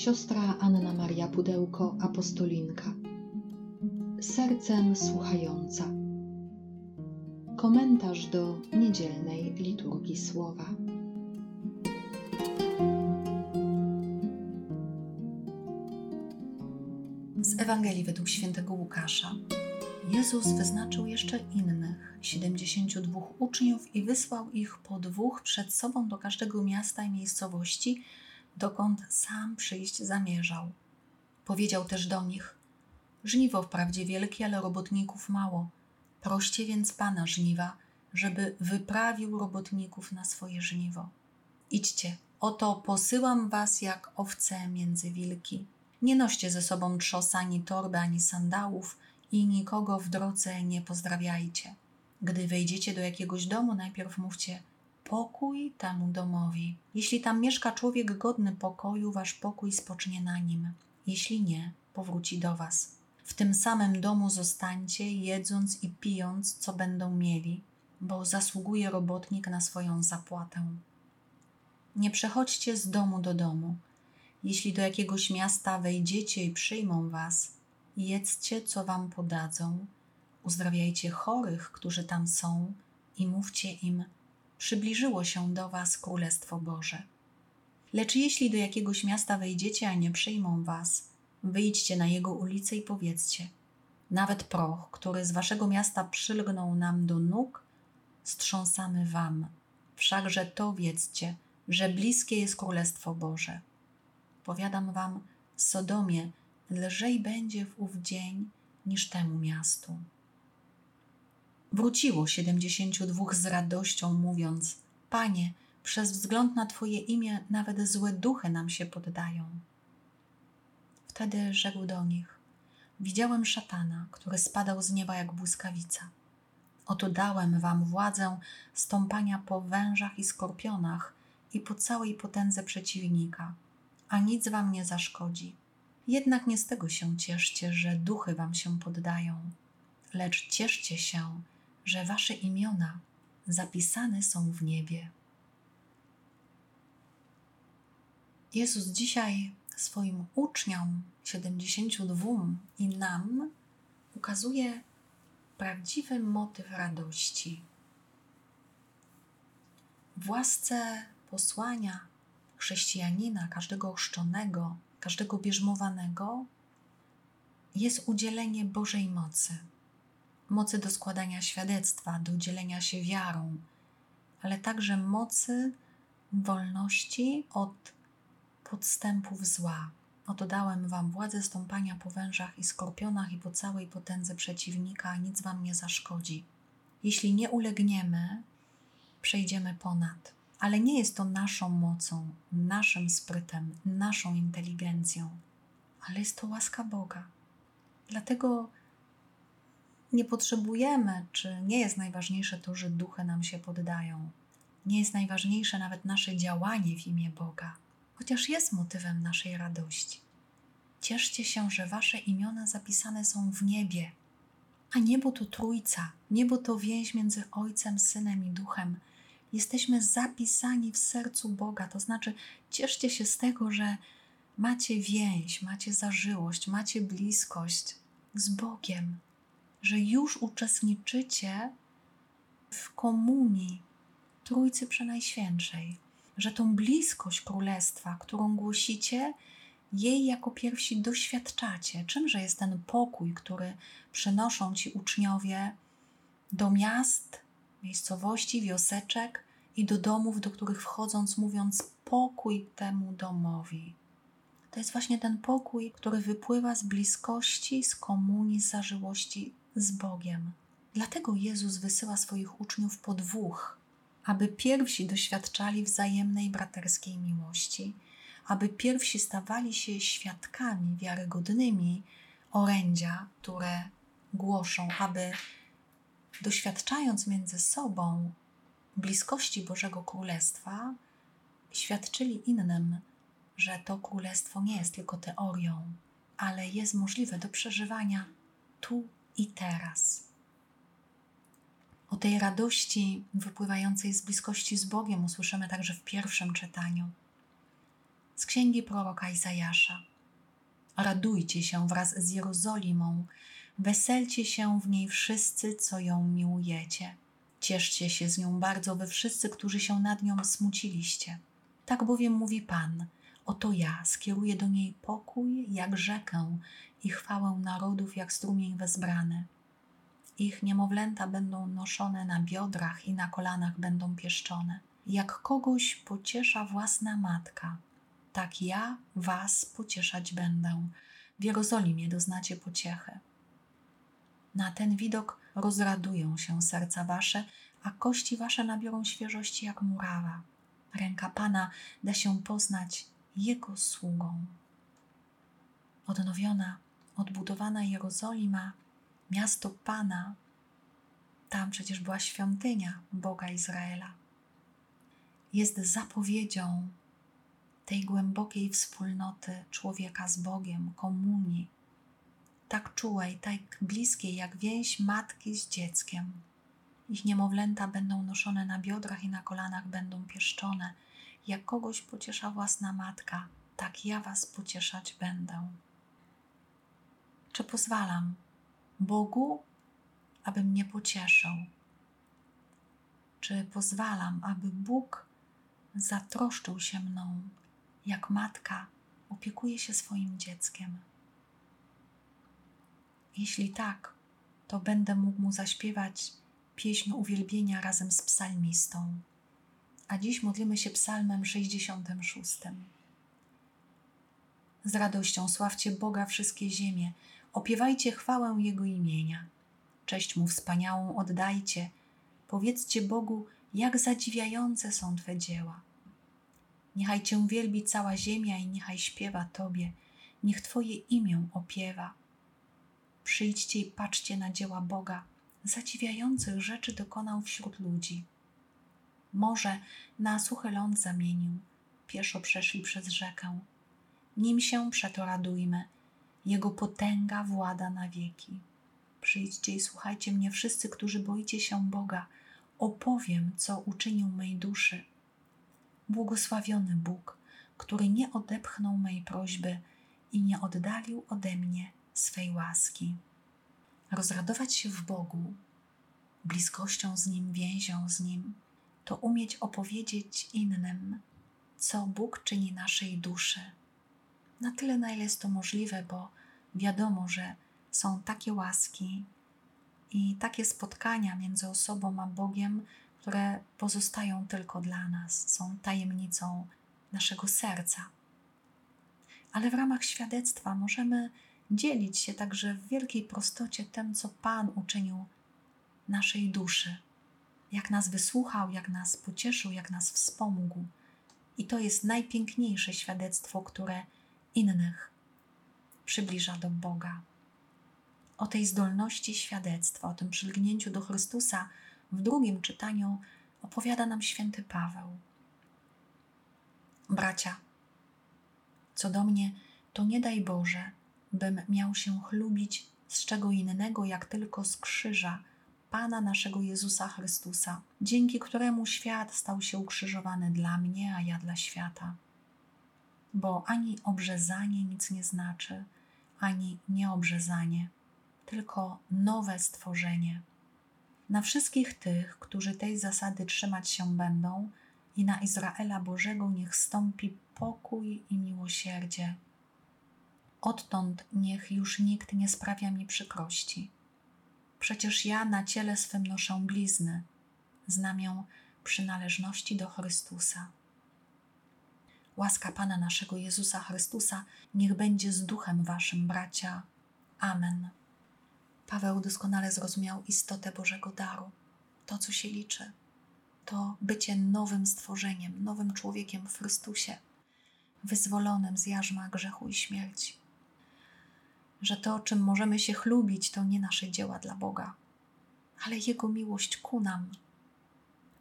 siostra Anna Maria Pudełko, apostolinka. Sercem słuchająca. Komentarz do niedzielnej liturgii słowa. Z Ewangelii według świętego Łukasza. Jezus wyznaczył jeszcze innych, 72 uczniów i wysłał ich po dwóch przed sobą do każdego miasta i miejscowości, dokąd sam przyjść zamierzał. Powiedział też do nich: Żniwo wprawdzie wielkie, ale robotników mało. Proście więc pana żniwa, żeby wyprawił robotników na swoje żniwo. Idźcie, oto posyłam was jak owce między wilki. Nie noście ze sobą trzosa, ani torby, ani sandałów i nikogo w drodze nie pozdrawiajcie. Gdy wejdziecie do jakiegoś domu, najpierw mówcie pokój temu domowi. Jeśli tam mieszka człowiek godny pokoju, wasz pokój spocznie na nim. Jeśli nie, powróci do was. W tym samym domu zostańcie, jedząc i pijąc, co będą mieli, bo zasługuje robotnik na swoją zapłatę. Nie przechodźcie z domu do domu. Jeśli do jakiegoś miasta wejdziecie i przyjmą was, jedzcie, co wam podadzą, uzdrawiajcie chorych, którzy tam są, i mówcie im: Przybliżyło się do was Królestwo Boże. Lecz jeśli do jakiegoś miasta wejdziecie, a nie przyjmą was, wyjdźcie na jego ulicę i powiedzcie: Nawet proch, który z waszego miasta przylgnął nam do nóg, strząsamy wam. Wszakże to wiedzcie, że bliskie jest Królestwo Boże. Powiadam wam, Sodomie lżej będzie w ów dzień niż temu miastu. Wróciło siedemdziesięciu dwóch z radością, mówiąc: Panie, przez wzgląd na Twoje imię nawet złe duchy nam się poddają. Wtedy rzekł do nich: Widziałem szatana, który spadał z nieba jak błyskawica. Oto dałem wam władzę stąpania po wężach i skorpionach i po całej potędze przeciwnika, a nic wam nie zaszkodzi. Jednak nie z tego się cieszcie, że duchy wam się poddają, lecz cieszcie się, że wasze imiona zapisane są w niebie. Jezus dzisiaj swoim uczniom, 72 i nam, ukazuje prawdziwy motyw radości. W łasce posłania chrześcijanina, każdego ochrzczonego, każdego bierzmowanego jest udzielenie Bożej mocy. Mocy do składania świadectwa, do dzielenia się wiarą, ale także mocy wolności od podstępów zła. Oto dałem wam władzę stąpania po wężach i skorpionach i po całej potędze przeciwnika, nic wam nie zaszkodzi. Jeśli nie ulegniemy, przejdziemy ponad. Ale nie jest to naszą mocą, naszym sprytem, naszą inteligencją, ale jest to łaska Boga. Dlatego nie potrzebujemy, czy nie jest najważniejsze to, że duchy nam się poddają. Nie jest najważniejsze nawet nasze działanie w imię Boga chociaż jest motywem naszej radości. Cieszcie się, że wasze imiona zapisane są w niebie. A niebo to Trójca, niebo to więź między Ojcem, Synem i Duchem. Jesteśmy zapisani w sercu Boga, to znaczy cieszcie się z tego, że macie więź, macie zażyłość, macie bliskość z Bogiem, że już uczestniczycie w komunii Trójcy Przenajświętszej że tą bliskość królestwa, którą głosicie, jej jako pierwsi doświadczacie. Czymże jest ten pokój, który przynoszą ci uczniowie do miast, miejscowości, wioseczek i do domów, do których wchodząc, mówiąc pokój temu domowi. To jest właśnie ten pokój, który wypływa z bliskości, z komunii, z zażyłości z Bogiem. Dlatego Jezus wysyła swoich uczniów po dwóch, aby pierwsi doświadczali wzajemnej braterskiej miłości, aby pierwsi stawali się świadkami wiarygodnymi orędzia, które głoszą, aby doświadczając między sobą bliskości Bożego Królestwa, świadczyli innym, że to Królestwo nie jest tylko teorią, ale jest możliwe do przeżywania tu i teraz. O tej radości wypływającej z bliskości z Bogiem usłyszymy także w pierwszym czytaniu. z księgi proroka Izajasza. Radujcie się wraz z Jerozolimą, weselcie się w niej wszyscy, co ją miłujecie. Cieszcie się z nią bardzo wy wszyscy, którzy się nad nią smuciliście. Tak bowiem mówi Pan, oto ja skieruję do niej pokój jak rzekę i chwałę narodów jak strumień wezbrany. Ich niemowlęta będą noszone na biodrach i na kolanach będą pieszczone. Jak kogoś pociesza własna matka, tak ja was pocieszać będę. W Jerozolimie doznacie pociechy. Na ten widok rozradują się serca wasze, a kości wasze nabiorą świeżości jak murawa. Ręka Pana da się poznać Jego sługą. Odnowiona, odbudowana Jerozolima, miasto Pana, tam przecież była świątynia Boga Izraela, jest zapowiedzią tej głębokiej wspólnoty człowieka z Bogiem, komunii, tak czułej, tak bliskiej jak więź matki z dzieckiem. Ich niemowlęta będą noszone na biodrach i na kolanach będą pieszczone. Jak kogoś pociesza własna matka, tak ja was pocieszać będę. Czy pozwalam Bogu, aby mnie pocieszył? Czy pozwalam, aby Bóg zatroszczył się mną, jak matka opiekuje się swoim dzieckiem? Jeśli tak, to będę mógł mu zaśpiewać pieśń uwielbienia razem z psalmistą. A dziś modlimy się psalmem 66. Z radością sławcie Boga wszystkie ziemie, opiewajcie chwałę Jego imienia. Cześć Mu wspaniałą oddajcie, powiedzcie Bogu, jak zadziwiające są Twe dzieła. Niechaj Cię wielbi cała ziemia i niechaj śpiewa Tobie, niech Twoje imię opiewa. Przyjdźcie i patrzcie na dzieła Boga, zadziwiających rzeczy dokonał wśród ludzi. Morze na suchy ląd zamienił, pieszo przeszli przez rzekę. Nim się przeto radujmy, Jego potęga włada na wieki. Przyjdźcie i słuchajcie mnie wszyscy, którzy boicie się Boga. Opowiem, co uczynił mej duszy. Błogosławiony Bóg, który nie odepchnął mej prośby i nie oddalił ode mnie swej łaski rozradować się w Bogu, bliskością z Nim, więzią z Nim, to umieć opowiedzieć innym, co Bóg czyni naszej duszy. Na tyle, na ile jest to możliwe, bo wiadomo, że są takie łaski i takie spotkania między osobą a Bogiem, które pozostają tylko dla nas, są tajemnicą naszego serca. Ale w ramach świadectwa możemy dzielić się także w wielkiej prostocie tym, co Pan uczynił naszej duszy, jak nas wysłuchał, jak nas pocieszył, jak nas wspomógł. I to jest najpiękniejsze świadectwo, które innych przybliża do Boga. O tej zdolności świadectwa, o tym przylgnięciu do Chrystusa w drugim czytaniu opowiada nam święty Paweł. Bracia, co do mnie, to nie daj Boże, bym miał się chlubić z czego innego, jak tylko z krzyża Pana naszego Jezusa Chrystusa, dzięki któremu świat stał się ukrzyżowany dla mnie, a ja dla świata. Bo ani obrzezanie nic nie znaczy, ani nieobrzezanie, tylko nowe stworzenie. Na wszystkich tych, którzy tej zasady trzymać się będą, i na Izraela Bożego niech stąpi pokój i miłosierdzie Odtąd niech już nikt nie sprawia mi przykrości. Przecież ja na ciele swym noszę blizny, znamię przynależności do Chrystusa. Łaska Pana naszego Jezusa Chrystusa niech będzie z duchem waszym, bracia. Amen. Paweł doskonale zrozumiał istotę Bożego daru, to co się liczy, to bycie nowym stworzeniem, nowym człowiekiem w Chrystusie, wyzwolonym z jarzma grzechu i śmierci że to, czym możemy się chlubić, to nie nasze dzieła dla Boga, ale Jego miłość ku nam.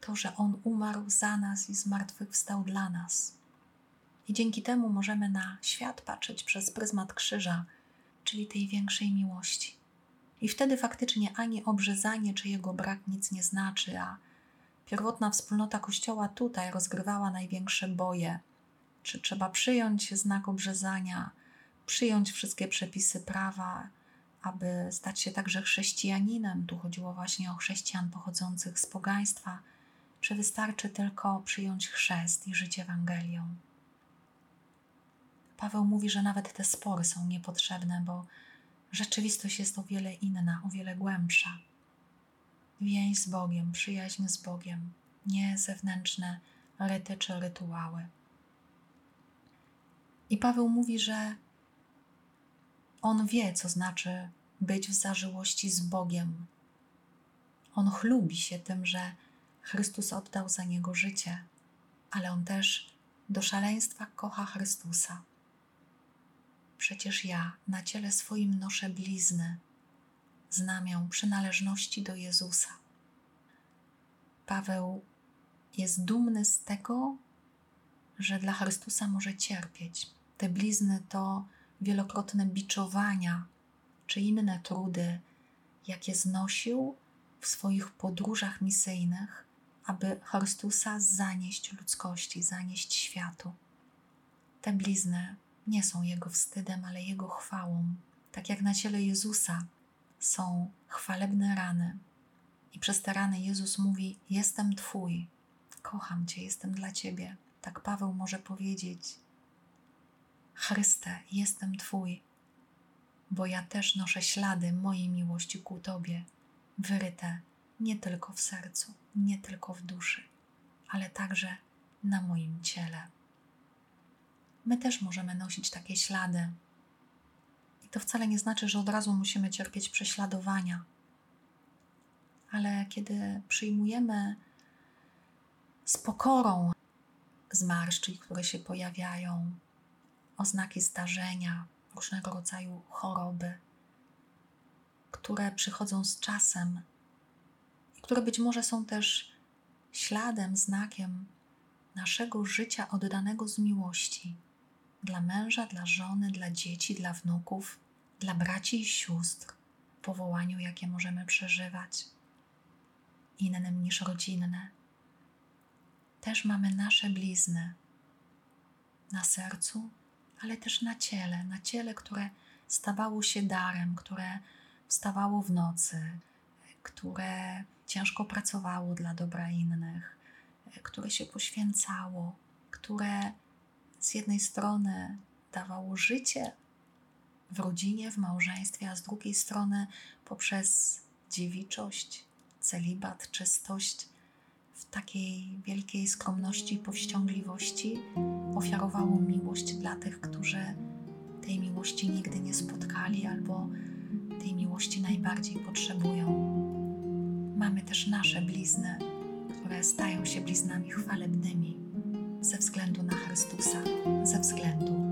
To, że On umarł za nas i zmartwychwstał dla nas. I dzięki temu możemy na świat patrzeć przez pryzmat krzyża, czyli tej większej miłości. I wtedy faktycznie ani obrzezanie czy jego brak nic nie znaczy, a pierwotna wspólnota Kościoła tutaj rozgrywała największe boje, czy trzeba przyjąć znak obrzezania, przyjąć wszystkie przepisy prawa, aby stać się także chrześcijaninem. Tu chodziło właśnie o chrześcijan pochodzących z pogaństwa, czy wystarczy tylko przyjąć chrzest i żyć Ewangelią. Paweł mówi, że nawet te spory są niepotrzebne, bo rzeczywistość jest o wiele inna, o wiele głębsza. Więź z Bogiem, przyjaźń z Bogiem, nie zewnętrzne ryty czy rytuały. I Paweł mówi, że on wie, co znaczy być w zażyłości z Bogiem. On chlubi się tym, że Chrystus oddał za niego życie, ale on też do szaleństwa kocha Chrystusa. Przecież ja na ciele swoim noszę blizny, znamię przynależności do Jezusa. Paweł jest dumny z tego, że dla Chrystusa może cierpieć. Te blizny to wielokrotne biczowania czy inne trudy, jakie znosił w swoich podróżach misyjnych, aby Chrystusa zanieść ludzkości, zanieść światu. Te blizny nie są Jego wstydem, ale Jego chwałą. Tak jak na ciele Jezusa są chwalebne rany. I przez te rany Jezus mówi: Jestem Twój, kocham Cię, jestem dla Ciebie. Tak Paweł może powiedzieć: Chryste, jestem Twój, bo ja też noszę ślady mojej miłości ku Tobie, wyryte nie tylko w sercu, nie tylko w duszy, ale także na moim ciele. My też możemy nosić takie ślady. I to wcale nie znaczy, że od razu musimy cierpieć prześladowania. Ale kiedy przyjmujemy z pokorą zmarszczki, które się pojawiają, oznaki starzenia, różnego rodzaju choroby, które przychodzą z czasem i które być może są też śladem, znakiem naszego życia oddanego z miłości dla męża, dla żony, dla dzieci, dla wnuków, dla braci i sióstr, powołaniu, jakie możemy przeżywać, innym niż rodzinne. Też mamy nasze blizny na sercu, ale też na ciele, na ciele, które stawało się darem, które wstawało w nocy, które ciężko pracowało dla dobra innych, które się poświęcało, które z jednej strony dawało życie w rodzinie, w małżeństwie, a z drugiej strony poprzez dziewiczość, celibat, czystość, w takiej wielkiej skromności i powściągliwości ofiarowało miłość dla tych, którzy tej miłości nigdy nie spotkali albo tej miłości najbardziej potrzebują. Mamy też nasze blizny, które stają się bliznami chwalebnymi ze względu na Chrystusa, ze względu